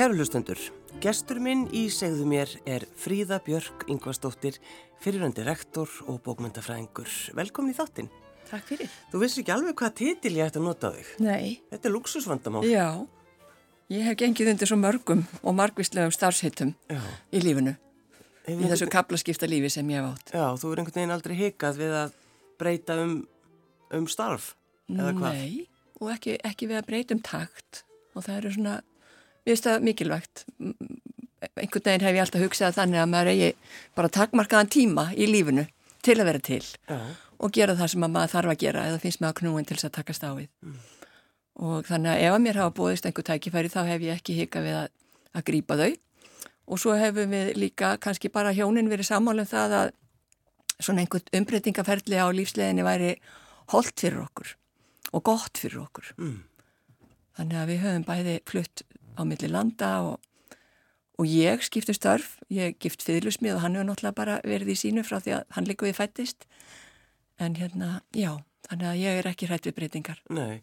Kæru hlustendur, gestur minn í segðu mér er Fríða Björk Ingvarsdóttir, fyriröndi rektor og bókmyndafræðingur. Velkomin í þáttinn. Takk fyrir. Þú vissi ekki alveg hvað titil ég ætti að nota þig. Nei. Þetta er luxusvandamál. Já, ég hef gengið undir svo mörgum og margvíslegum starfshittum í lífinu. Hefur í þessu kaplaskipta lífi sem ég hef átt. Já, þú er einhvern veginn aldrei hikað við að breyta um, um starf, eða hvað? Nei, og ekki, ekki við að breyta um takt og það eru svona Mér finnst það mikilvægt. Einhvern veginn hef ég alltaf hugsað þannig að maður eigi bara takmarkaðan tíma í lífinu til að vera til Já. og gera það sem maður þarf að gera eða finnst maður knúin til þess að taka stáfið. Mm. Og þannig að ef að mér hafa bóðist einhver tækifæri þá hef ég ekki hika við að, að grípa þau og svo hefum við líka kannski bara hjónin verið sammálum það að svona einhvern umbreytingaferðli á lífsleginni væri holdt fyrir okkur og gott fyrir okkur. Mm. Þannig að við höfum bæði flutt á milli landa og, og ég skiptum störf, ég gift fyrirlusmið og hann hefur náttúrulega bara verið í sínu frá því að hann líka við fættist en hérna, já, þannig að ég er ekki hrætt við breytingar. Nei,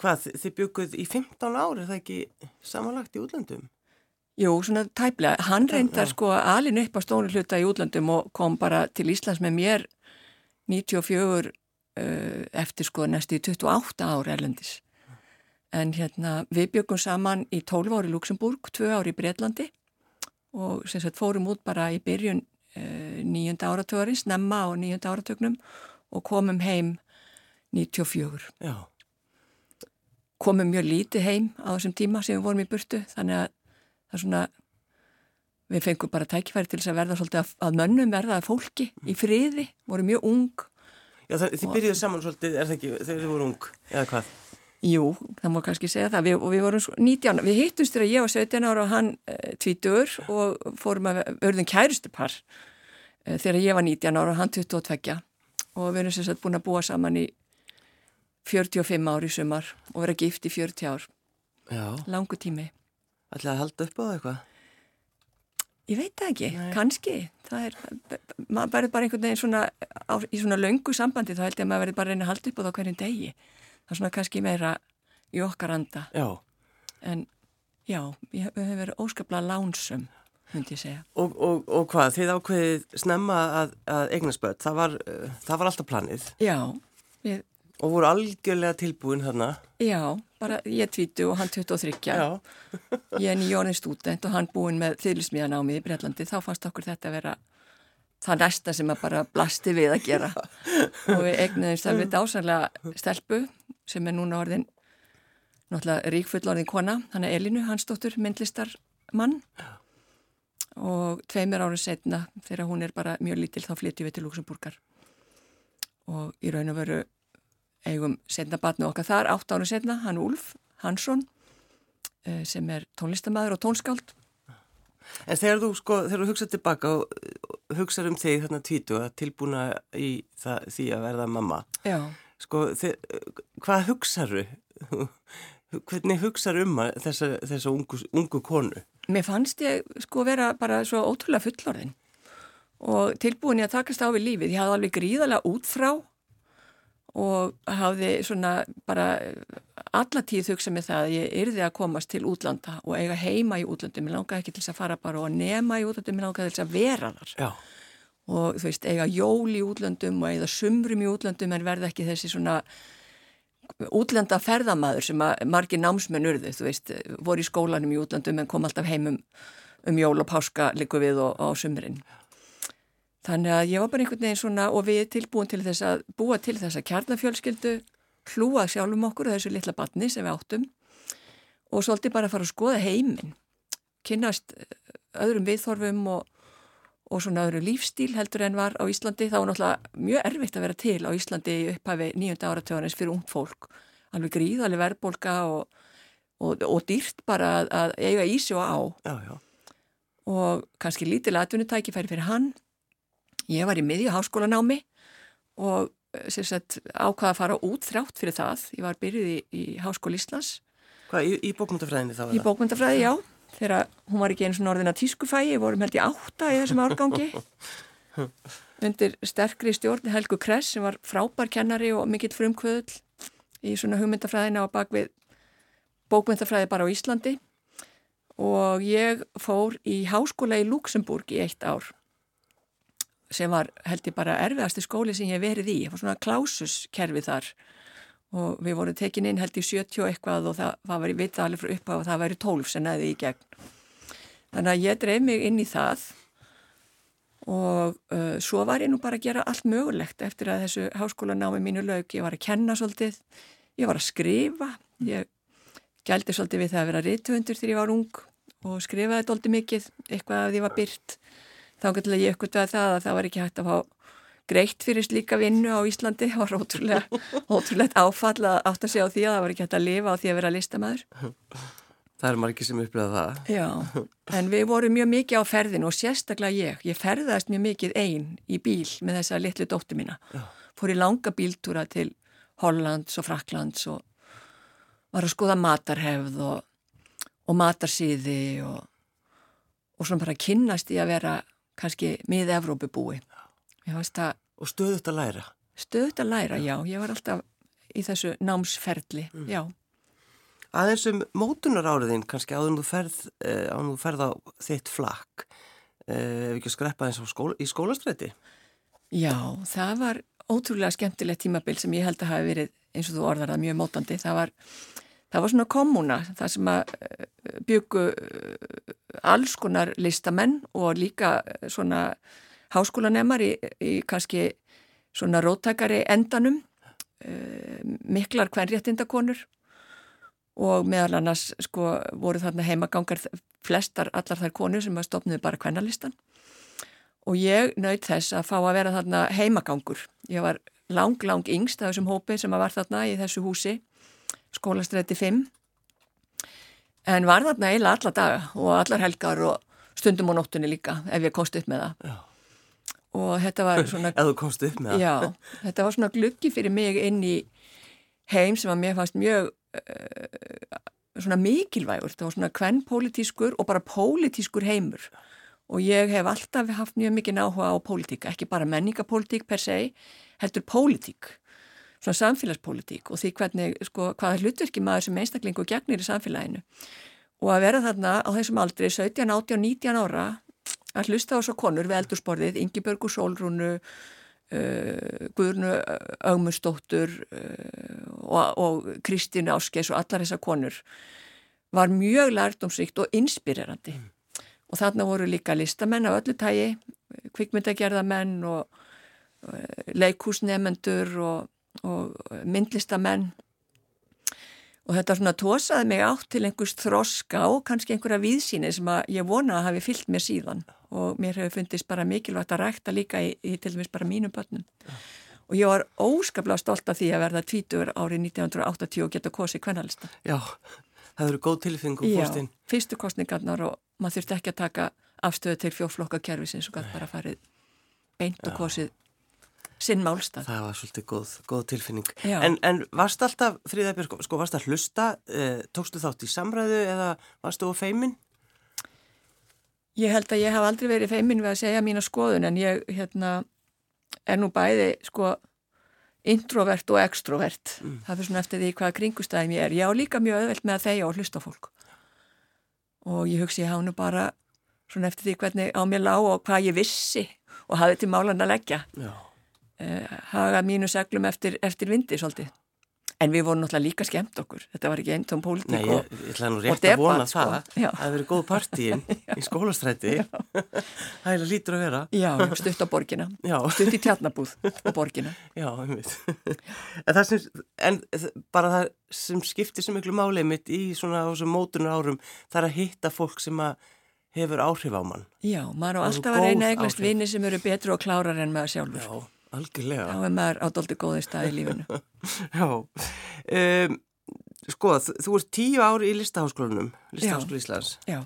hvað, þið bygguð í 15 ári, er það ekki samanlagt í útlandum? Jú, svona tæplega, hann reyndar sko alin upp á stónu hluta í útlandum og kom bara til Íslands með mér 94 uh, eftir sko næstu 28 ár erlendis En hérna við byggum saman í 12 ári í Luxemburg, 2 ári í Breitlandi og sagt fórum út bara í byrjun uh, nýjunda áratögarins, nemma á nýjunda áratögnum og komum heim 94. Já. Komum mjög lítið heim á þessum tíma sem við vorum í burtu þannig að það er svona, við fengum bara tækifæri til þess að verða svolítið að, að mönnum verða að fólki í friði, voru mjög ung. Já það, þið byrjuðu saman svolítið, er það ekki, þegar þið voru ung eða hvað? Jú, það má kannski segja það við, og við vorum 19, við hittumst þegar ég var 17 ára og hann e, 20 og fórum að örðin kærustupar e, þegar ég var 19 ára og hann 22 og við erum sagt búin að búa saman í 45 ári í sumar og vera gift í 40 ár Já. langu tími Ætlaði að halda upp á eitthvað? Ég veit það ekki, Nei. kannski það er, maður verður bara einhvern veginn svona á, í svona löngu sambandi þá held ég að maður verður bara að reyna að halda upp á það hverjum degi það er svona kannski meira í okkar anda. Já. en já, við höfum verið óskaplega lánsum ég segja. Og, og, og hvað, þið ákveðið snemma að, að eignarspöld, það var uh, það var alltaf planið. Já við... og voru algjörlega tilbúin þarna. Já, bara ég 20 og hann 23 ég er nýjónin stúdent og hann búin með mig í Breitlandi, þá fannst okkur þetta að vera það næsta sem að bara blasti við að gera. Og við egnuðumst alveg dásanlega stelpu sem er núna orðin náttúrulega ríkfull orðin kona hann er Elinu, hans dóttur, myndlistar mann og tveimir árið setna þegar hún er bara mjög lítil þá flytjum við til Luxemburgar og í raun og veru eigum setna batnu okkar þar, átt árið setna, hann Úlf Hansson eh, sem er tónlistamæður og tónskáld. En þegar þú sko, þegar þú hugsaður tilbaka og hugsaður um þig þarna tvítu að tilbúna í það, því að verða mamma Já. Sko, hvað hugsaður hvernig hugsaður um þessa, þessa ungu, ungu konu? Mér fannst ég sko vera bara svo ótrúlega fullorðin og tilbúin ég að takast á við lífið, ég hafði alveg gríðarlega út frá og hafði svona bara alla tíð hugsa með það að ég yrði að komast til útlanda og eiga heima í útlandum, ég langaði ekki til að fara bara og nema í útlandum, ég langaði til að vera þar Já. Og þú veist, eiga jól í útlandum og eiga sumrum í útlandum en verða ekki þessi svona útlanda ferðamaður sem að margir námsmenn urðu, þú veist, voru í skólanum í útlandum en kom alltaf heimum um jól og páska líku við og, og á sumrin. Þannig að ég var bara einhvern veginn svona og við tilbúin til þess að búa til þess að kjarnafjölskyldu hlúa sjálfum okkur þessu litla batni sem við áttum og svolítið bara fara að skoða heiminn, kynast eh, öðrum viðþorfum og, og svona öðru lífstíl heldur en var á Íslandi. Það var náttúrulega mjög erfitt að vera til á Íslandi upphafi nýjönda áratöðanins fyrir ung fólk, alveg gríðaleg verðbolga og, og, og dýrt bara að, að eiga í sig og á já, já. og kannski lítil atvinnutækifæri fyrir hann Ég var í miðju háskólanámi og eh, sagt, ákvaða að fara út þrátt fyrir það. Ég var byrjuð í, í Háskóli Íslands. Hvað, í, í bókmyndafræðinni þá? Í bókmyndafræði, já. Þegar hún var ekki eins og norðina tískufægi, vorum held í átta í þessum árgangi. Undir sterkri stjórn Helgu Kress sem var frábær kennari og mikill frumkvöðul í svona hugmyndafræðina og bakvið bókmyndafræði bara á Íslandi. Og ég fór í háskóla í Luxemburg í eitt ár sem var held ég bara erfiðasti skóli sem ég verið í, það var svona klásuskerfi þar og við vorum tekin inn held ég 70 og eitthvað og það, það var í vita alveg frá upp á að það væri 12 sem næði í gegn. Þannig að ég dreif mig inn í það og uh, svo var ég nú bara að gera allt mögulegt eftir að þessu háskólanámi mínu laug, ég var að kenna svolítið ég var að skrifa ég gældi svolítið við það að vera rítuundur þegar ég var ung og skrifaði doldi mikið, eitthvað að ég var byrt þá getur ég uppgötuð að það að það var ekki hægt að fá greitt fyrir slíka vinnu á Íslandi. Það var ótrúlega, ótrúlega áfall að átt að segja á því að það var ekki hægt að lifa á því að vera listamæður Það er margir sem upplegaða það. Já, en við vorum mjög mikið á ferðinu og sérstaklega ég, ég ferðast mjög mikið einn í bíl með þessa litlu dóttu mína. Fór í langa bíltúra til Hollands og Fraklands og var að skoða matarhefð og, og matarsýði og, og svona bara kynnast í að vera kannski miða Evrópu búi. Og stöðut að læra? Stöðut að læra, já. Ég var alltaf í þessu námsferðli, mm. já. Aðeins um mótunar áriðin, kannski áður þú ferð, eh, ferð á þitt flakk, eh, ef ekki að skreppa eins skóla, í skólastræti? Já, það var ótrúlega skemmtilegt tímabil sem ég held að hafi verið, eins og þú orðar það, mjög mótandi. Það var það var svona kommuna það sem að eh, byggu eh, alls konar listamenn og líka eh, svona háskólanemar í, í kannski svona róttakari endanum miklar hvernréttindakonur og meðal annars sko voru þarna heimagangar flestar allar þær konur sem að stopniðu bara hvernalistan og ég naut þess að fá að vera þarna heimagangur. Ég var lang lang yngst af þessum hópi sem að var þarna í þessu húsi skólastræti 5 en var þarna eiginlega alla daga og allar helgar og stundum á nóttunni líka ef ég komst upp með það. Já. Og þetta var svona ef þú komst upp með það. Já, þetta var svona gluggi fyrir mig inn í heim sem að mér fannst mjög uh, svona mikilvægur. Það var svona hvern pólitískur og bara pólitískur heimur. Og ég hef alltaf haft mjög mikið náhuga á pólitíka, ekki bara menningapólitík per se, heldur pólitík svona samfélagspolítík og því hvernig, sko, hvaða hlutverki maður sem einstaklingu gegnir í samfélaginu. Og að vera þarna á þessum aldri 17, 18, 19 ára að hlusta á svo konur við eldursporðið Ingi-Börgu Sólrúnu uh, Guðrunu Augmustóttur uh, og, og Kristín Áskes og allar þessar konur var mjög lærdomsrikt og inspirerandi mm. og þarna voru líka listamenn af öllu tægi kvikmyndagerðamenn og uh, leikúsnefendur og og myndlistamenn og þetta svona tósaði mig átt til einhvers þroska og kannski einhverja víðsýni sem að ég vona að hafi fyllt mér síðan og mér hefur fundist bara mikilvægt að rækta líka í, í til dæmis bara mínum börnum ja. og ég var óskaplega stolt af því að verða tvítur árið 1980 og geta kosið kvennalista. Já, það eru góð tilfengu. Já, fyrstu kostningarnar og maður þurfti ekki að taka afstöðu til fjórflokka kervisins og gæti bara farið beint og kosið sinn málstað. Það var svolítið góð, góð tilfinning. En, en varst alltaf, Fríðabjörg, sko, varst að hlusta, eh, tókstu þátt í samræðu eða varstu á feimin? Ég held að ég haf aldrei verið feimin við að segja mína skoðun en ég hérna, er nú bæði sko introvert og extrovert. Mm. Það fyrir svona eftir því hvaða kringustæðum ég er. Ég á líka mjög öðvelt með að þegja og hlusta fólk. Og ég hugsi ég há nú bara svona eftir því hvernig á mér lág og hvað ég vissi og hafði til málan að leggja. Já haga mínu seglum eftir, eftir vindi svolítið. En við vorum náttúrulega líka skemmt okkur. Þetta var ekki einn tóm pólitík Nei, ég, ég ætla nú rétt að vona sko. það að það verið góð partíin í skólastræti. það er lítur að vera. Já, stutt á borgina. Já. Stutt í tjarnabúð á borgina. Já, einmitt. En, sem, en bara það sem skiptir sem miklu málið mitt í svona mótunar árum, það er að hitta fólk sem að hefur áhrif á mann. Já, maður á alltaf að reyna eignast vini sem eru betru og klárar en maður sjálfur. Já. Algjörlega. Þá er maður á doldi góði stað í lífinu. Já. Um, sko, þú ert tíu ári í listaháskólanum, Listaháskóla Íslands. Já.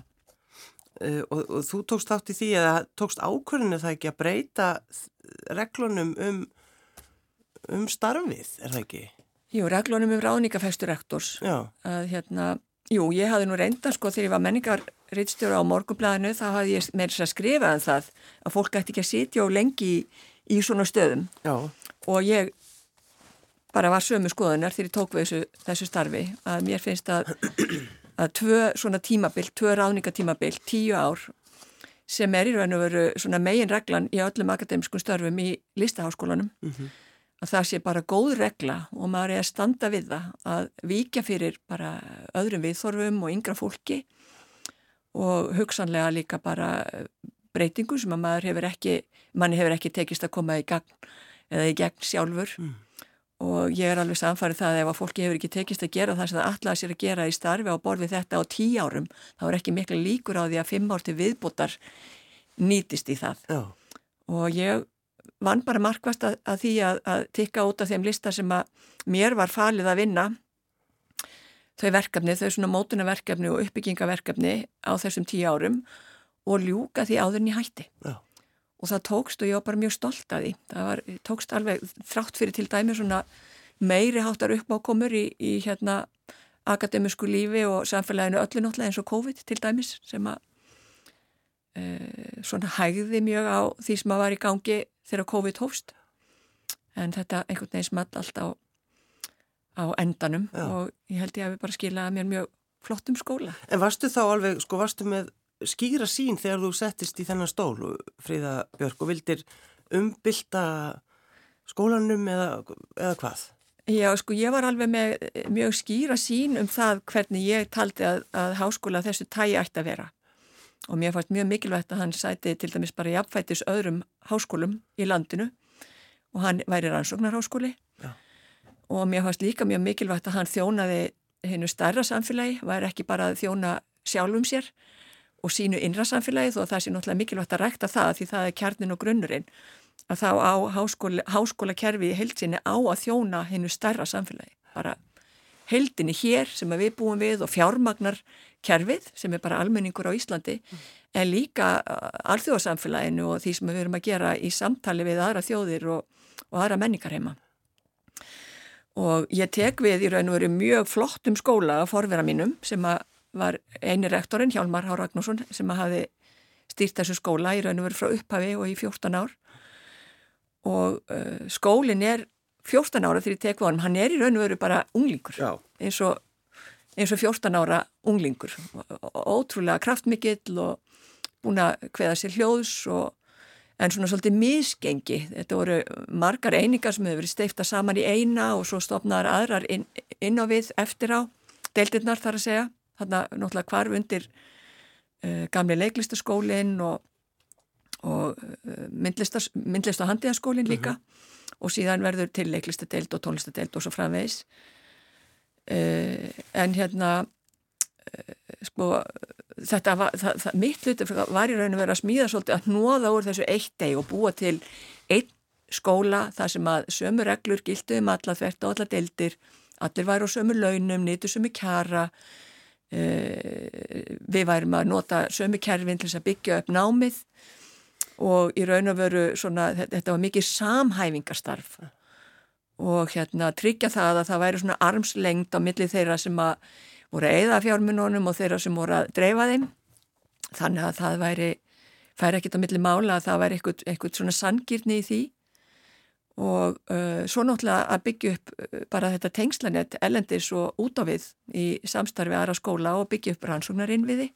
Uh, og, og þú tókst átt í því að tókst ákvörðinu það ekki að breyta reglunum um, um starfið, er það ekki? Jú, reglunum um ráðningafæstur rektors. Já. Að hérna, jú, ég hafði nú reynda, sko, þegar ég var menningarriðstjóra á morgunblæðinu, þá hafði ég með þess að skrifa en það að fólk ætti ekki að sitja og lengi í í svona stöðum Já. og ég bara var sömu skoðunar þegar ég tók við þessu, þessu starfi að mér finnst að, að tvö svona tímabill, tvö ráningatímabill, tíu ár sem er í raun og veru svona megin reglan í öllum akademískum störfum í listaháskólanum mm -hmm. að það sé bara góð regla og maður er að standa við það að vika fyrir bara öðrum viðþorfum og yngra fólki og hugsanlega líka bara breytingu sem að maður hefur ekki manni hefur ekki tekist að koma í gang eða í gegn sjálfur. Mm. Og ég er alveg samfarið það að ef að fólki hefur ekki tekist að gera það sem það allaði sér að gera í starfi á borfið þetta á tí árum þá er ekki miklu líkur á því að fimm árti viðbútar nýtist í það. Já. og ég vann bara markvast að, að því að, að tikka út af þeim lista sem að mér var falið að vinna. Þau verkefni, þau svona mótunaverkefni og uppbyggingaverkefni á þessum tí árum og ljúka því áðurinn í hætti Já og það tókst og ég var bara mjög stolt að því það var, tókst alveg þrátt fyrir til dæmi svona meiri háttar uppákomur í, í hérna akademisku lífi og samfélaginu öllu náttúrulega eins og COVID til dæmis sem að e, svona hægði mjög á því sem að var í gangi þegar COVID hófst en þetta einhvern veginn small allt á, á endanum Já. og ég held ég að við bara skilaði mér mjög flottum skóla. En varstu þá alveg, sko varstu með skýra sín þegar þú settist í þennan stól, Fríða Björk, og vildir umbylta skólanum eða, eða hvað? Já, sko, ég var alveg með mjög skýra sín um það hvernig ég taldi að, að háskóla þessu tægi ætti að vera. Og mér fannst mjög mikilvægt að hann sæti til dæmis bara jafnfættis öðrum háskólum í landinu og hann væri rannsóknarháskóli. Já. Og mér fannst líka mjög mikilvægt að hann þjónaði hennu starra samfélagi, væri ekki bara að þjóna sjálfum sér, og sínu innra samfélagi þó að það sé náttúrulega mikilvægt að rækta það því það er kjarnin og grunnurinn að þá á háskóla, háskóla kerfi í heilsinni á að þjóna hennu starra samfélagi. Bara heildinni hér sem við búum við og fjármagnar kerfið sem er bara almenningur á Íslandi en líka uh, alþjóðsamfélaginu og því sem við erum að gera í samtali við aðra þjóðir og, og aðra menningarheima. Og ég tek við í raun og veru mjög flottum skóla að forvera mínum sem að var eini rektorinn Hjálmar Há Ragnarsson sem hafi stýrt þessu skóla í raun og veru frá upphafi og í 14 ár. Og uh, skólinn er 14 ára þegar ég tek vonum, hann er í raun og veru bara unglingur. Eins og, eins og 14 ára unglingur. Ótrúlega kraftmikill og búin að hveða sér hljóðs og en svona svolítið misgengi. Þetta voru margar einingar sem hefur verið steifta saman í eina og svo stopnaðar aðrar inn, inn á við eftir á deildirnar þar að segja þarna náttúrulega hvarf undir uh, gamli leiklistaskólinn og, og uh, myndlist og handiðaskólinn líka. Mm -hmm. og síðan verður til leiklistadeild og tónlistadeild og svo framvegs uh, en hérna sko þetta var, það, það, mitt hluti var í rauninu verið að smíða svolítið að nóða úr þessu eitt deg og búa til einn skóla þar sem að sömu reglur gilduðum alla þvert og alla deildir. Allir væri á sömu launum, nýtu sömu kjara. Eh, við værum að nota sömu kerfin til þess að byggja upp námið og í raun og veru svona, þetta var mikið samhæfingarstarf. Og hérna tryggja það að það væri svona armslengt á millið þeirra sem að voru að eða fjármununum og þeirra sem voru að dreifa þeim. Þannig að það væri færi ekkit á millið mála að það væri eitthvað, eitthvað svona sangirni í því og uh, svo náttúrulega að byggja upp uh, bara þetta tengslanett ellendis og út á við í samstarfi aðra skóla og byggja upp rannsóknarinn við því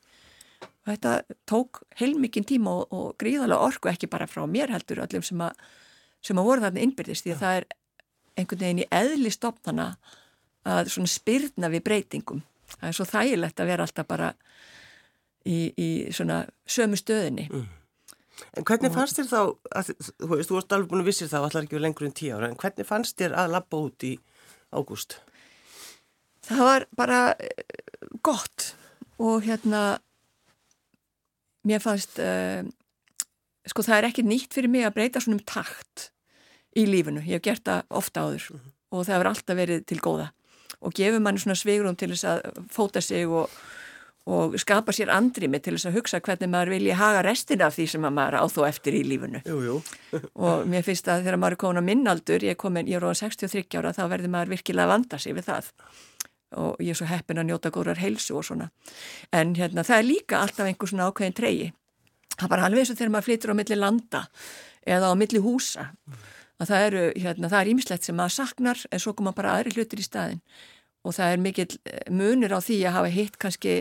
og þetta tók heilmikinn tíma og, og gríðalega orku ekki bara frá mér heldur öllum sem að, sem að voru þarna innbyrðist því að það er einhvern veginn í eðli stopnana að svona spyrna við breytingum. Það er svo þægilegt að vera alltaf bara í, í svona sömu stöðinni mm. En hvernig og... fannst þér þá, að, þú veist, þú varst alveg búin að vissir þá, allar ekki lengur en tíu ára, en hvernig fannst þér að labba út í ágúst? Það var bara eh, gott og hérna, mér fannst, uh, sko það er ekki nýtt fyrir mig að breyta svona um takt í lífinu, ég hef gert það ofta áður mm -hmm. og það hefur alltaf verið til góða og gefur manni svona svigrum til þess að fóta sig og og skapa sér andrimi til þess að hugsa hvernig maður vilji haga restina af því sem maður á þó eftir í lífunu jú, jú. og mér finnst að þegar maður er komin á minnaldur ég, komin, ég er á 63 ára þá verður maður virkilega að vanda sig við það. Og ég er svo heppin að njóta góðrar heilsu og svona. En hérna það er líka alltaf einhver svona ákveðin treyi það er bara alveg eins og þegar maður flytur á milli landa eða á milli húsa. Að það eru, hérna, það er ímislegt sem maður saknar en svo koma bara aðri hlutir í staðin og það er mikill eh, munur á því að hafa hitt kannski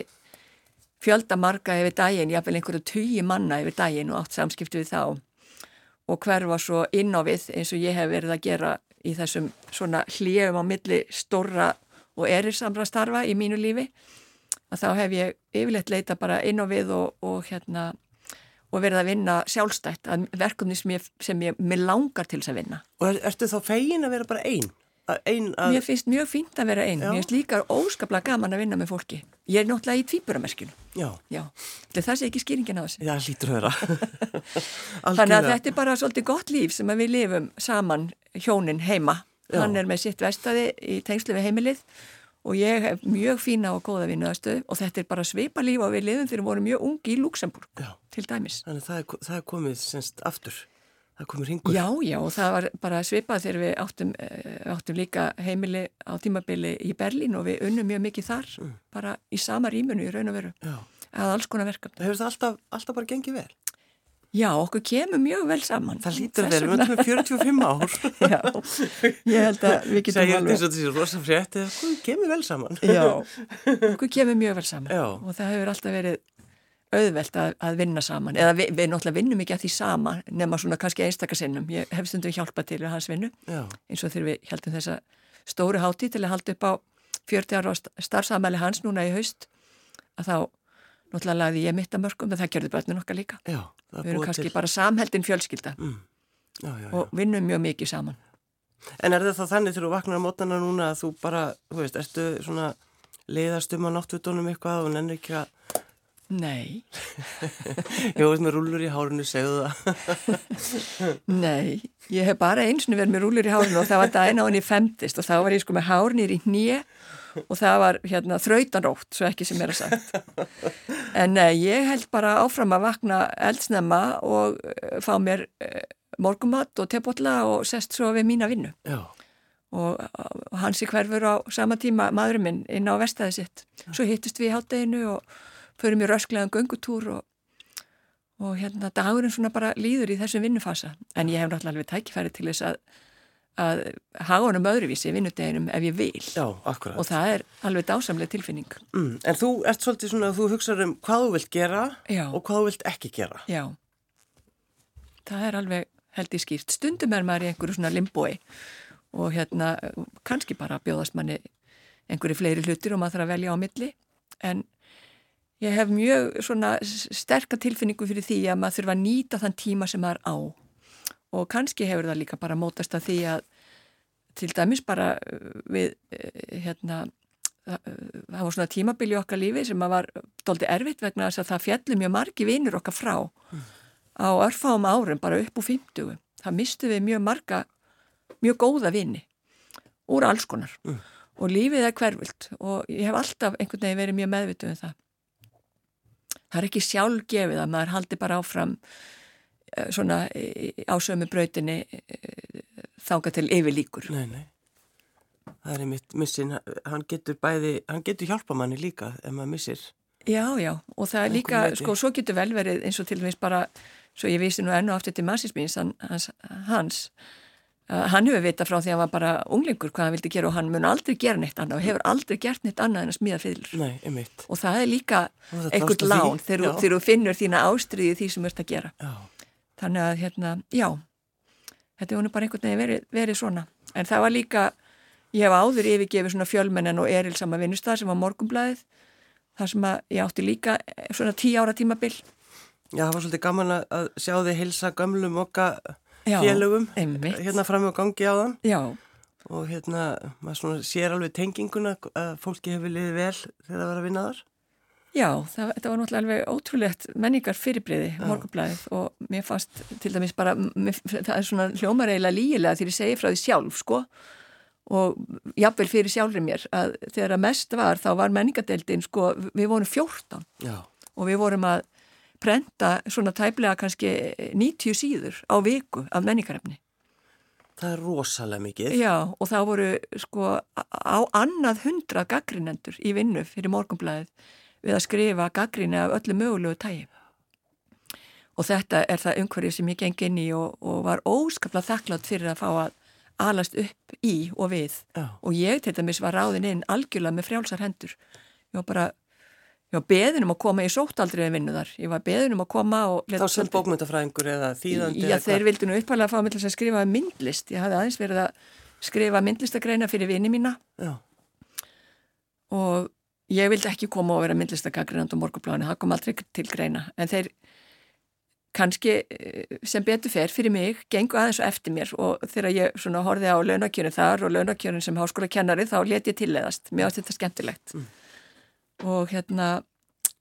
fjölda marga yfir daginn, jáfnveil einhverju tugi manna yfir daginn og átt samskipti við þá og hverfa svo inn á við eins og ég hef verið að gera í þessum svona hljöfum á milli stóra og erirsamra starfa í mínu lífi að þá hef ég yfirleitt leita bara inn á við og, og hérna og verið að vinna sjálfstætt að verkefni sem ég, sem ég langar til þess að vinna. Og er, ertu þá fegin að vera bara einn? Ein að... Mér finnst mjög fínt að vera einn, mér finnst líka óskaplega gaman að vinna með fólki. Ég er náttúrulega í tvíburamerskinu. Já. Já, það sé ekki skýringin á þessu. Já, lítur að vera. Þannig að þetta er bara svolítið gott líf sem við lifum saman hjónin heima. Já. Hann er með sitt vestaði í tengslu við heimilið og ég hef mjög fína og góða vinnuðastöðu og þetta er bara svipa líf og við lifum þegar við vorum mjög ungi í Luxemburg til dæmis. Þannig það er, það er komið semst aftur, það komið ringur. Já, já og það var bara svipað þegar við áttum, eh, áttum líka heimili á tímabili í Berlín og við unnum mjög mikið þar, mm. bara í sama rýmunu í raun og veru, Já. að alls konar verkefni. Það hefur það alltaf, alltaf bara gengið vel? Já, okkur kemur mjög vel saman. Það lítur vera, við erum 45 ár. Já, ég held að við getum alveg. Það er eins og þessi rosa frétti, okkur kemur vel saman. Já, okkur kemur mjög vel saman Já. og það hefur alltaf verið auðvelt að, að vinna saman. Eða við, við náttúrulega vinnum ekki að því sama nema svona kannski einstakasinnum. Ég hef stundum hjálpað til við hans vinnu Já. eins og þegar við heldum þessa stóru háti til að halda upp á 40 ára starfsamæli hans núna í haust að þá náttúrulega lagði ég mitt að mörgum en það gerði börnun okkar líka já, við erum kannski til. bara samheldin fjölskylda mm. já, og vinnum mjög mikið saman En er þetta þannig þegar þú vaknar á mótana núna að þú bara, þú veist, ertu svona leiðast um að náttúrunum eitthvað og nenni ekki að Nei Jó, veist með rúlur í hárunu, segðu það Nei, ég hef bara einsinu verið með rúlur í hárunu og það var dæna á henni femtist og þá var ég sko með hárnir í nýja og það var hérna þrautanrótt, svo ekki sem er að sagt. En nei, ég held bara áfram að vakna eldsnemma og uh, fá mér uh, morgumatt og tepotla og sest svo við mína vinnu. Já. Og hans í hverfur á sama tíma maðurinn minn inn á vestæði sitt. Svo hittist við í hátteginu og förum í rösklegan göngutúr og, og hérna dagurinn svona bara líður í þessum vinnufasa. En ég hef náttúrulega alveg tækifæri til þess að að hafa honum öðruvísi vinnudeginum ef ég vil. Já, og það er alveg dásamlega tilfinning. Mm, En þú ert svolítið svona að þú hugsaður um hvað þú vilt gera Já. og hvað þú vilt ekki gera. Já, það er alveg held í skýrt. Stundum er maður í einhverju svona limboi og hérna kannski bara bjóðast manni einhverju fleiri hlutir og maður þarf að velja á milli. En ég hef mjög svona sterka tilfinningu fyrir því að maður þurfa að nýta þann tíma sem maður á og kannski hefur það líka bara mótast að því að til dæmis bara uh, við uh, hérna uh, það var svona tímabili okkar lífi sem var doldi erfitt vegna þess að það fjalli mjög margi vinnur okkar frá mm. á örfáum árum bara upp úr 50 það mistu við mjög marga mjög góða vinni úr alls konar mm. og lífið er hverfult og ég hef alltaf einhvern veginn verið mjög meðvituð um það það er ekki sjálfgefið að maður haldi bara áfram Eh, svona ásömu brautinni eh, þánga til yfirlíkur. Nei, nei. Það er mitt missin, hann getur bæði, hann getur hjálpa manni líka ef maður missir. Já, já, og það er líka, sko, svo getur vel verið eins og til dæmis bara, svo ég vísi nú ennu aftur til massismins hans, hans uh, hann hefur vita frá því að hann var bara unglingur hvað hann vildi gera og hann mun aldrei gera neitt annað og hefur aldrei gert neitt annað en að smíða fylgur. Nei, einmitt. Og það er líka einhvern lán þegar þú finnur þína ástriði því sem þú ert að gera. Já þannig að hérna, já þetta var nú bara einhvern veginn verið, verið svona en það var líka, ég hef áður yfirgefið svona fjölmennin og erilsama vinnustad sem var morgumblæðið þar sem að ég átti líka svona tí ára tímabill Já, það var svolítið gaman að sjá þið hilsa gamlum okka félögum einmitt. hérna fram á gangi á þann Já. Og hérna, maður sér alveg tenginguna að fólki hefur liðið vel þegar það var að vinna þar. Já, það, það var náttúrulega alveg ótrúlegt menningar fyrirbreiði morgunblæðið og mér fannst til dæmis bara, mér, það er svona hljómareila lígilega að ég segi frá því sjálf sko. Og jafnvel fyrir sjálfur mér að þegar að mest var þá var menningadeildin sko, við vorum 14 Já. og við vorum að prenta svona tæplega kannski 90 síður á viku af menningarefni. Það er rosalega mikið. Já og það voru sko á annað hundra gaggrinendur í vinnu fyrir morgunblæðið við að skrifa gaggríni af öllu mögulegu tægi. Og þetta er það umhverfið sem ég geng inn í og, og var óskaplega þakklátt fyrir að fá að, alast upp í og við Já. og ég til dæmis var ráðin inn algjörlega með frjálsar hendur ég var bara ég var beðin um að koma, ég sótt aldrei að vinna þar. Ég var beðin um að koma og Þá sem bókmyndafræðingur eða þýðandi Já, þeir vildi nú uppalega fá mig til að skrifa myndlist, ég hafði aðeins verið að skrifa myndlistagreina fyrir vini mína. Já, og ég vildi ekki koma og vera myndlistagagreinand á morgubláinu, það kom aldrei til greina. En þeir kannski eh, sem betur fer fyrir mig gengu aðeins og eftir mér. Og þegar ég svona horfið á launakjörun þar og launakjörun sem háskóla kennari þá let ég tilleðast, mér átti þetta skemmtilegt. Mm. Og hérna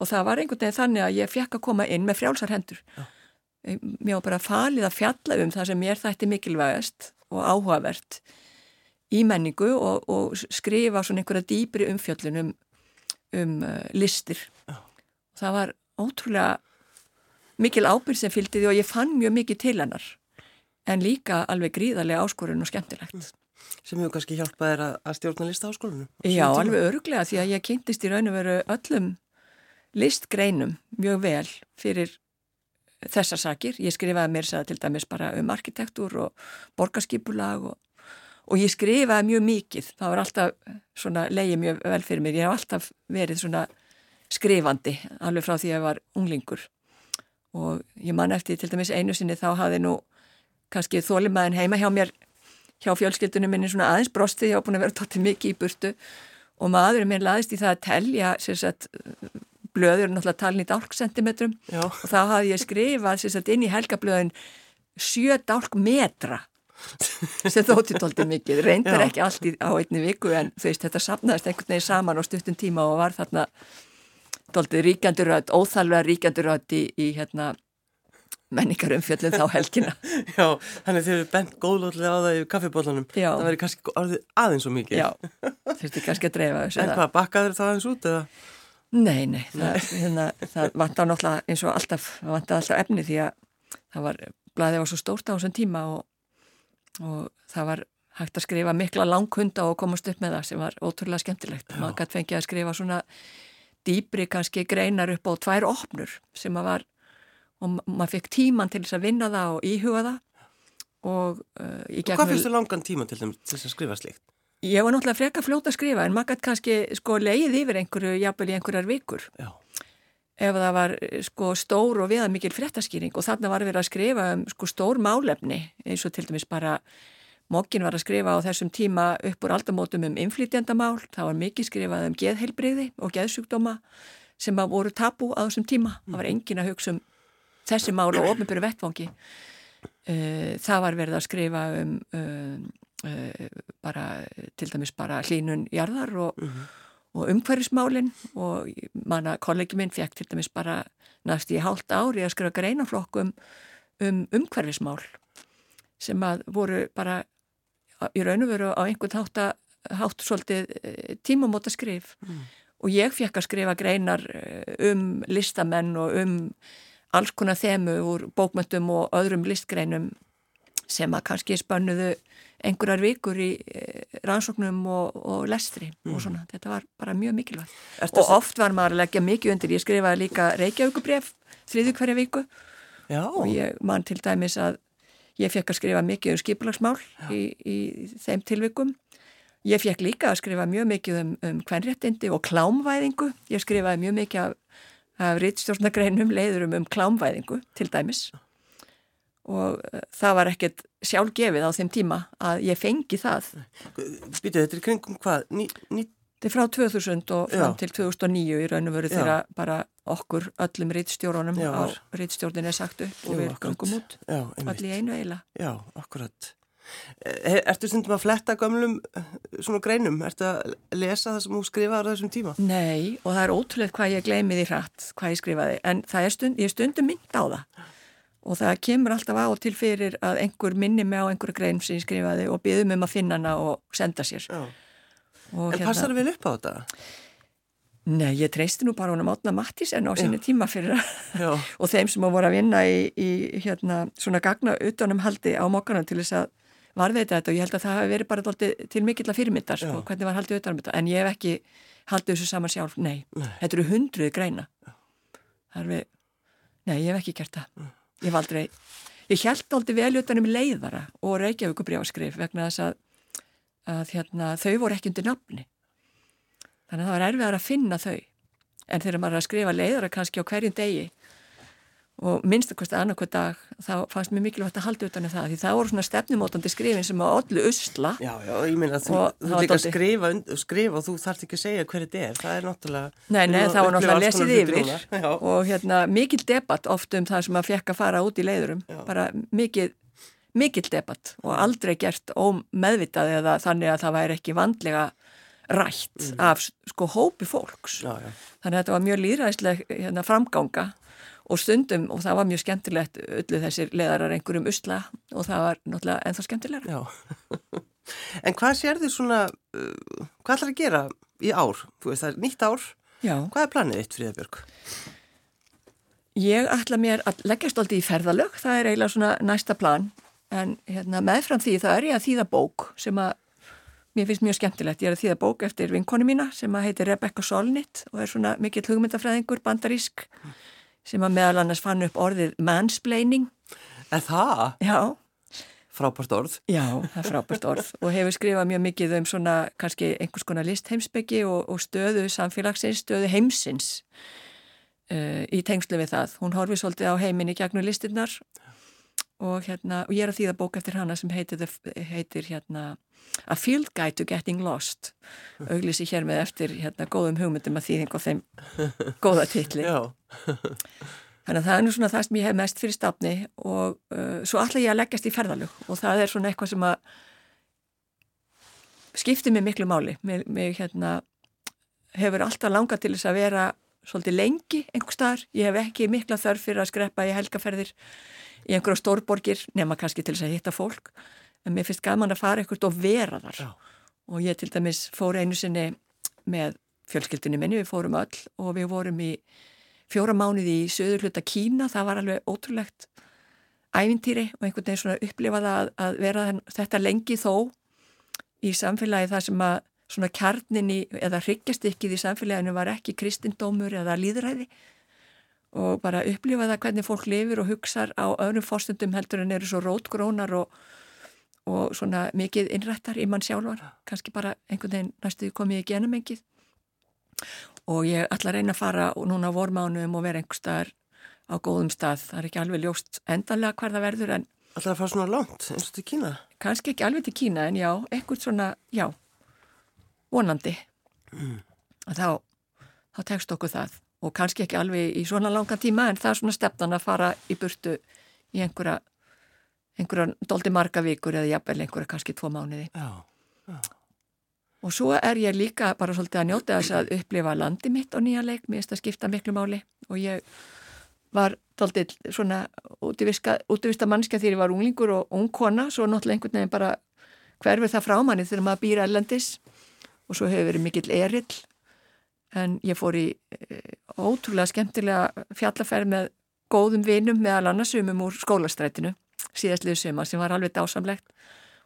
og það var einhvern veginn þannig að ég fekk að koma inn með frjálsar hendur. Já. mér var bara falið að fjalla um það sem mér þætti mikilvægast og áhugavert í menningu og, og skrifa svona einhverja dýbri umfjöllun um, um uh, listir. Já. það var ótrúlega mikil ábyrg sem fylgdi því og ég fann mjög mikið til hennar. En líka alveg gríðarlega áskorun og skemmtilegt sem hefur kannski hjálpað þér að, að stjórna lista á skólunum. Já, alveg örglega því að ég kynntist í raun og veru öllum listgreinum mjög vel fyrir þessar sakir. Ég skrifaði mér sæða til dæmis bara um arkitektúr og borgarskipulag og, og ég skrifaði mjög mikið. Það var alltaf svona leiði mjög vel fyrir mér. Ég hef alltaf verið svona skrifandi alveg frá því að ég var unglingur og ég man eftir til dæmis einu sinni þá hafði nú kannski þólimaðin heima hjá mér hjá fjölskyldunum minni svona aðeins brosti ég hafa búin að vera tóttið mikið í burtu og maðurinn minn laðist í það að telja sagt, blöður náttúrulega talin í dálksentimetrum og þá hafði ég skrifað sagt, inn í helgablöðin sjö dálk metra sem þótti tóltið mikið reyndar Já. ekki allt í, á einni viku en veist þetta sapnaðist einhvern veginn saman á stuttum tíma og var þarna tóltið ríkjanduröð, óþallega ríkjanduröð í, í hérna menningarumfjöllum þá helgina Já, þannig þið hefur bent góðlótlega á það í kaffibólanum. Já. Það væri kannski orðið aðeins og mikið. Já, þurfti kannski að dreifa þessu En hvað, bakkaður það aðeins út eða? Nei, nei, það, hérna, það vantar náttúrulega eins og alltaf, það vantar alltaf efni því að það var, blæðið var svo stórt á þessum tíma og, og það var hægt að skrifa mikla langhunda og komast upp með það sem var ótrúlega skemmtilegt. Maður gæti fengið að skrifa svona dýbri kannski greinar upp á tvær opnur sem að var, og ma- maður fekk tíman til þess að vinna það og íhuga það og uh, Og hvað þú langan tíma til þess að skrifa slíkt? Ég var náttúrulega freka fljóta að skrifa en maður gæti kannski sko leið yfir einhverju, jafnvel í einhverjar vikur Já. ef það var sko stór og viða mikil fréttaskýring og þarna var verið að skrifa um sko stór málefni eins og til dæmis bara Mokkin var að skrifa á þessum tíma upp úr aldamótum um inflytjandamál, það var mikið skrifað um geðheilbreyði og geðsjúkdóma sem að voru tabu á þessum tíma, það var engin að hugsa um þessi mál og ofnbjörðu vettfangi. Uh, það var verið að skrifa um uh, uh, bara til dæmis bara hlínun jarðar og, og umhverfismálin og manna kollegi minn fekk til dæmis bara næst í hálft ári að skrifa greinaflokk um, um umhverfismál sem að voru bara í raun og veru á einhvern hátt, að- hátt svolítið eh, tímamóta skrif og ég fekk að skrifa greinar eh, um listamenn og um alls konar þemu úr bókmöntum og öðrum listgreinum sem að kannski spönnuðu einhverjar vikur í eh, rannsóknum og, og lestri og svona, þetta var bara mjög mikilvægt. Ertu og oft var maður að leggja mikið undir, ég skrifaði líka Reykjavíkubref þriðu hverja viku. Já, og ég man til dæmis að ég fekk að skrifa mikið um skipulagsmál í, í þeim tilvikum. Ég fekk líka að skrifa mjög mikið um, um kvenréttindi og klámvæðingu. Ég skrifaði mjög mikið af, af rittstjórnagreinum leiðurum um klámvæðingu til dæmis og uh, það var ekkert sjálfgefið á þeim tíma að ég fengi það. býtu, þetta er kringum hvað? Ný, ný, Þetta er frá 2000 og fram Já. til 2009 í raun og veru þegar bara okkur öllum rittstjórunum Já. á rittstjórnin er sagt upp og við gangum út allir einu eiginlega. Já, akkurat. Er, ertu stundum að fletta gömlum eh, svona greinum? Ertu að lesa það sem þú skrifaður á þessum tíma? Nei, og það er ótrúlega hvað ég gleymi því hratt, hvað ég skrifaði, en er stund, ég stundum mynd á það og það kemur alltaf á og til fyrir að einhver minni mig á einhverju grein sem ég skrifaði og byðum um að finna hana og senda sér. Já. Og En passar það vel upp á þetta? Nei, ég treysti nú bara hún að mátna Mattísen á sínu tíma fyrir Já, og þeim sem voru að vinna í, í hérna, svona gagna utanum haldi á mokkanum til þess að varðveita þetta og ég held að það hafi verið bara til mikill að fyrirmyndar, sko, hvernig var haldið utanum þetta, en ég hef ekki haldið þessu saman sjálf, nei, Nei. þetta eru hundruð greina. Við, nei, ég hef ekki gert það. Ég hef aldrei, ég held aldrei vel utanum leiðara og Reykjavík brjáskreif vegna þess að, að hérna, þau voru ekki undir nafni. Þannig að það var erfiðar að finna þau. En þegar maður er að skrifa leiðara kannski á hverjum degi og minnstakvæmst annarkvæð dag þá fannst mér mikilvægt að halda utan um það því það voru svona stefnumótandi skrifin sem á öllu usla. Já, já, ég þú, Og þú var líka dálítið- skrifa, skrifa og þú þarft ekki að segja hver þetta er, það er náttúrulega Nei, nei, það var náttúrulega lesið yfir. og hérna mikil debatt oft um það sem að fekk að fara út í leiðurum. Já. bara mikil, mikil debatt og aldrei gert ómeðvitað eða þannig að það væri ekki vandlega rætt af sko hópi fólks. Já, já, þannig að þetta var mjög líðræðisleg hérna, framganga og stundum og það var mjög skemmtilegt öllu þessir leðarar einhverjum usla og það var náttúrulega ennþá skemmtilegra já. en hvað sér þið svona, uh, hvað ætlar að gera í ár? Þú veist, það er nýtt ár, Já, hvað er planið þitt, Fríðabjörg? Ég ætla mér að leggja stolti í ferðalög, það er eiginlega svona næsta plan, en hérna, meðfram því þá er ég að þýða bók sem að mér finnst mjög skemmtilegt. Ég er að þýða bók eftir vinkonu mína sem að heitir Rebecca Solnit og er svona mikill hugmyndafræðingur, bandarísk, sem að meðal annars fann upp orðið mansplaining. Er það? Já, Frábært orð. já, það er frábært orð og hefur skrifað mjög mikið um svona kannski einhvers konar listheimsbyggi og, og stöðu samfélagsins, stöðu heimsins uh, í tengslu við það. Hún horfið svolítið á heiminni gegnum listinnar og, hérna, og ég er að þýða bók eftir hana sem heitir, heitir hérna, A Field Guide to Getting Lost auglýsi hér með eftir hérna, góðum hugmyndum að þýðing og þeim góða titli. Já, Þannig að það er nú svona það sem ég hef mest fyrir stafni og uh, svo ætla ég að leggjast í ferðalög og það er svona eitthvað sem að skiptir mig miklu máli. Mér, mér hérna, hefur alltaf langað til þess að vera svolítið lengi einhver staðar. Ég hef ekki mikla þörf fyrir að skreppa í helgaferðir í einhverja stórborgir nema kannski til þess að hitta fólk. En mér finnst gaman að fara einhvert og vera þar. Já. Og ég til dæmis fór einu sinni með fjölskyldunni minni, við fórum öll og við vorum í fjóra mánuði í söður hluta Kína, það var alveg ótrúlegt ævintýri og einhvern veginn svona upplifa það að, að vera þetta lengi þó í samfélagi þar sem að svona kjarnin í, eða hryggjastykkið í samfélaginu var ekki kristindómur eða líðræði og bara upplifa það hvernig fólk lifir og hugsar á öðrum fórstundum heldur en eru svo rótgrónar og, og svona mikið innrættar í mann sjálfar, kannski bara einhvern veginn næstuði komið í genumengið og ég ætla að reyna að fara núna á vormánum og vera einhver staðar á góðum stað. Það er ekki alveg ljóst endanlega hver það verður en ætlar að fara svona langt eins og til Kína? kannski ekki alveg til Kína en já, einhvern svona, já, vonandi. Að Þá, þá tekst okkur það. Og kannski ekki alveg í svona langan tíma en það er svona stefnan að fara í burtu í einhverja, einhverja doldi marga vikur eða jafnvel einhverja kannski tvo mánuði. Já, Og svo er ég líka bara svolítið að njóta þess að upplifa landi mitt á nýja leik, mér finnst að skipta miklu máli. Og ég var svolítið svona útivista mannskja þegar ég var unglingur og ung kona, svo náttúrulega einhvern veginn bara hverfur það frá manni þegar maður býr erlendis og svo hefur verið mikill erill. En ég fór í e, ótrúlega skemmtilega fjallaferð með góðum vinum meðal annars umum úr skólastrætinu síðastliðu suma sem var alveg dásamlegt.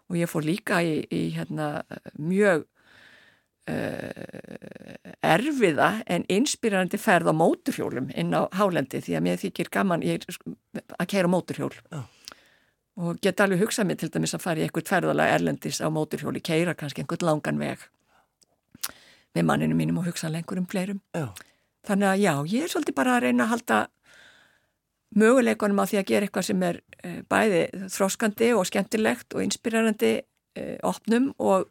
Og ég fór líka í, í hérna, mjög uh, erfiða en inspírandi ferð á móturhjólum inn á hálendi því að mér þykir gaman ég, að keira móturhjól Já. og get alveg hugsað mér til dæmis að fara í eitthvað ferðalega erlendis á móturhjóli, keira kannski einhvern langan veg með manninu mínum og hugsanlega einhverjum fleirum já, þannig að já, ég er svolítið bara að reyna að halda möguleikunum á því að gera eitthvað sem er uh, bæði þróskandi og skemmtilegt og inspirerandi uh, opnum og,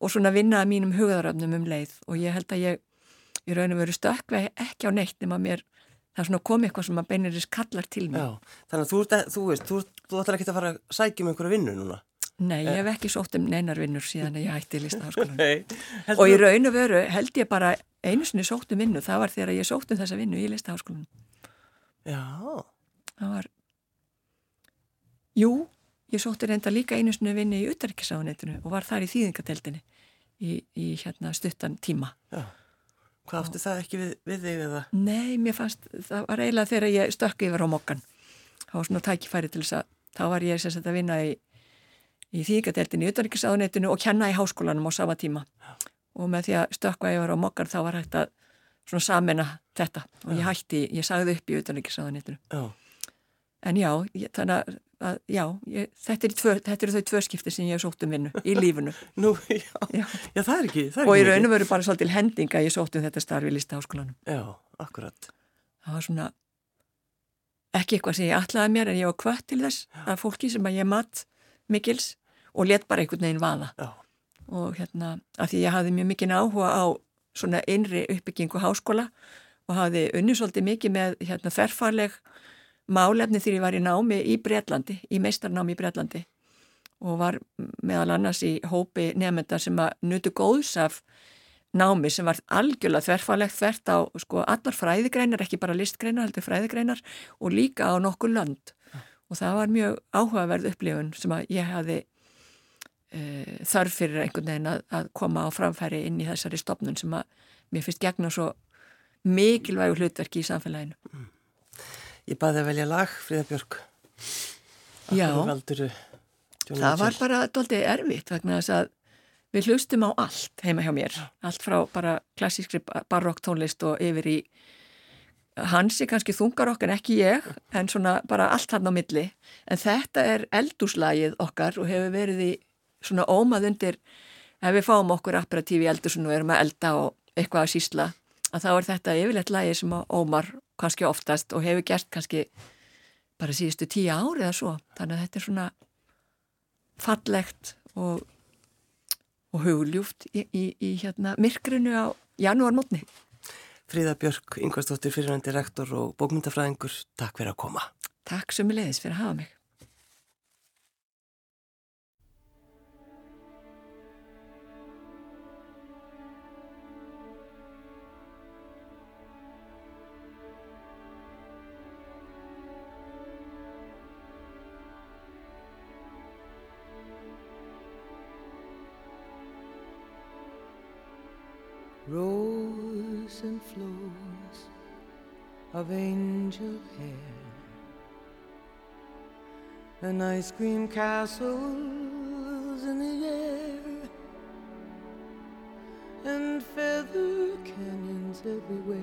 og svona vinna að mínum hugaðaröfnum um leið og ég held að ég í raun og veru stökkvei ekki á neitt nema mér það er svona komið eitthvað sem að beinirins kallar til mig. já. Þannig að þú, ert, þú veist, þú, þú ætlar ekki að fara að sækja um einhverja vinnu núna. Nei, ég hef ekki sótt um neinar vinnur síðan að ég hætti í listaháskólan. Og í raun og veru held ég bara einu sinni sótt um vinnu, það var þegar ég sótt um þessa vinnu í listaháskólan. Já, það var jú, ég sótti reynda líka einu sinni vinni í utarrikiðsáðunetinu og var þar í þýðingadeldinni í, í hérna stuttan tíma já. Hvað áttu það ekki við, við þig eða? nei, mér fannst, það var eiginlega þegar ég stökk yfir á mokkan það var svona tækifæri til þess að þá var ég sagt að vinna í, í þýðingadeldinni í utarrikiðsáðunetinu og kenna í háskólanum á sama tíma. Og með því að stökka yfir á mokkan þá var hægt að svona samena þetta. Og ég hætti, ég sagði upp í utarrikiðsáðunetinu Já, en já, ég, þannig að, að já, ég, þetta, er tvö, þetta eru þau tvö skipti sem ég hef sótt um vinnu í lífunu. Nú, já, já. já það er ekki, það er og í raun og veru bara svolítil hendinga ég sótt um þetta starfi í listaháskólanum. Já, akkurat. Það var svona ekki eitthvað sem ég atlaði mér en ég var kvött til þess að fólki sem að ég mat mikils og let bara einhvern veginn vaða. Já. Og hérna, af því ég hafði mjög mikinn áhuga á svona einri uppbyggingu háskóla og hafði unni svolítið mikið með hérna þerfarleg málefni þegar ég var í námi í Breitlandi, í meistarnámi í Breitlandi og var meðal annars í hópi nefnda sem að nutu góðs af námi sem var algjörlega þverfalegt þvert á sko allar fræðigreinar, ekki bara listgreinar, heldur fræðigreinar og líka á nokkur lönd og það var mjög áhugaverð upplifun sem að ég hafi e, þarf fyrir einhvern veginn að, að koma á framfæri inn í þessari stopnun sem að mér finnst gegna svo mikilvægu hlutverki í samfélaginu. Mm. Ég baði að velja lag, Fríða Björg. Já, það var bara doldið erfitt vegna þess að við hlustum á allt heima hjá mér. Allt frá bara klassískri barokk tónlist og yfir í hansi kannski þungarokk en ekki ég, en svona bara allt hann á milli. En þetta er eldúslagið okkar og hefur verið í svona ómað undir, ef við fáum okkur apparatífi eldursun og erum að elda og eitthvað að sísla, að þá er þetta yfirleitt lagið sem ómar kannski oftast og hefur gert kannski bara síðustu tíu ári eða svo. Þannig að þetta er svona fallegt og og hugljúft í, í, í hérna, myrkrinu á janúarmótni. Fríða Björk, yngvastóttir fyrirvændi rektor og bókmyndafræðingur, takk fyrir að koma. Takk sem er leiðis fyrir að hafa mig. And flows of angel hair. And ice cream castles in the air and feather canyons everywhere.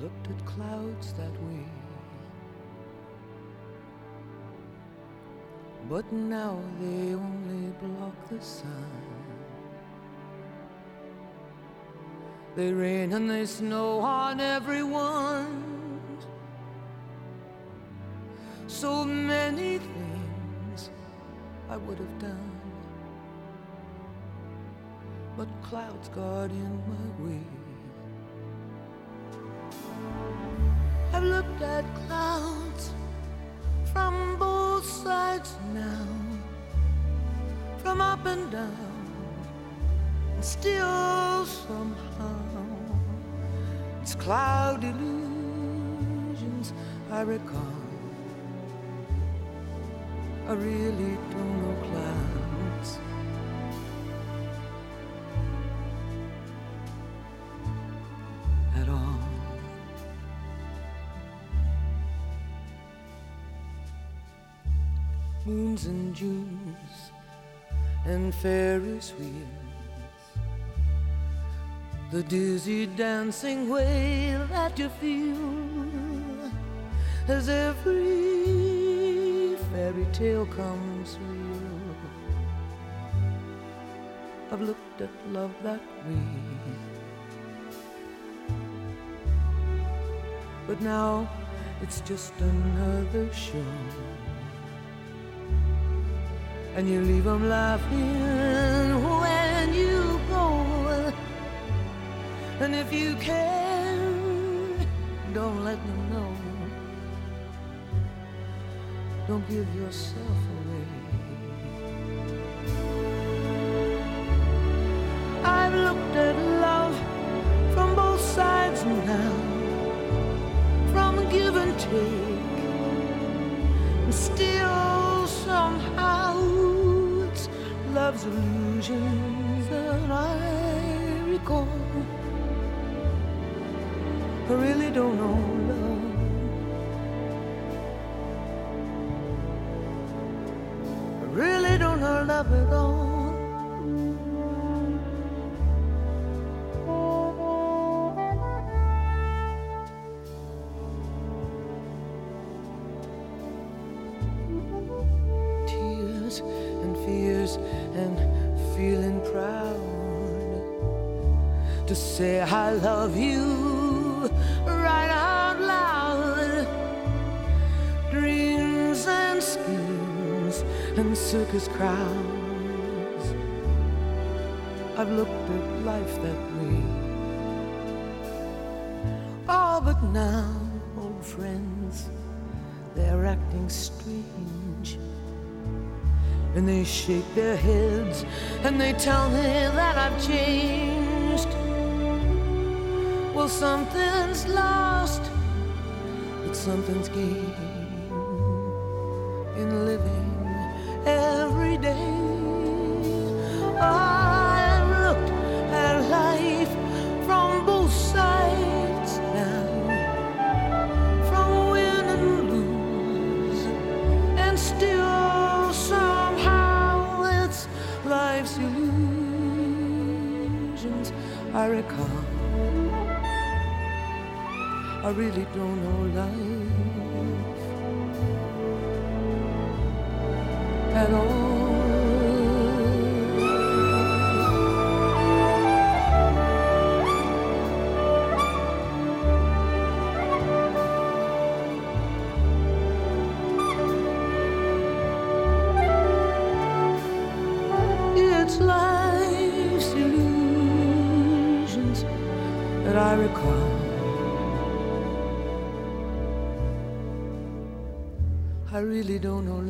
Looked at clouds that way. But now they only block the sun. They rain and they snow on everyone. So many things I would have done. But clouds got in my way. I've looked at clouds from both sides now, from up and down, and still somehow it's cloud illusions I recall. I really don't know clouds. At all. moons and Junes and Ferris wheels. The dizzy dancing way that you feel as every fairy tale comes real. I've looked at love that way. But now it's just another show and you leave them laughing when And if you can, don't let them know. Don't give yourself away. I've looked at love from both sides now, from give and take, and still somehow it's love's illusions I really don't know love. I really don't know love at all. and feeling proud to say I love you right out loud. Dreams and schemes and circus crowds. I've looked at life that way. Oh, but now, old friends, they're acting strange. And they shake their heads and they tell me that I've changed. Well, something's lost, but something's gained really don't know life really don't know